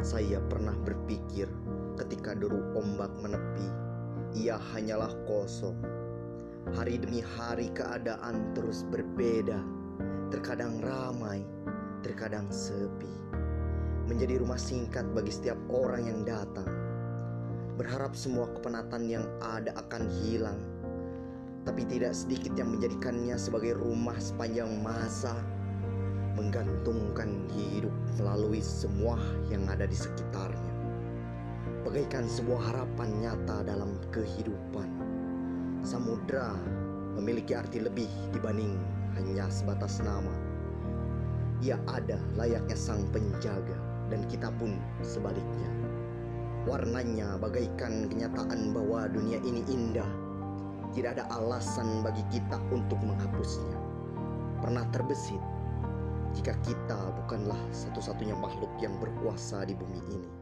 Saya pernah berpikir ketika deru ombak menepi, ia hanyalah kosong. Hari demi hari keadaan terus berbeda, terkadang ramai, terkadang sepi. Menjadi rumah singkat bagi setiap orang yang datang. Berharap semua kepenatan yang ada akan hilang, tapi tidak sedikit yang menjadikannya sebagai rumah sepanjang masa menggantungkan hidup melalui semua yang ada di sekitarnya. Bagaikan sebuah harapan nyata dalam kehidupan. Samudra memiliki arti lebih dibanding hanya sebatas nama. Ia ada layaknya sang penjaga dan kita pun sebaliknya. Warnanya bagaikan kenyataan bahwa dunia ini indah. Tidak ada alasan bagi kita untuk menghapusnya. Pernah terbesit jika kita bukanlah satu-satunya makhluk yang berkuasa di bumi ini.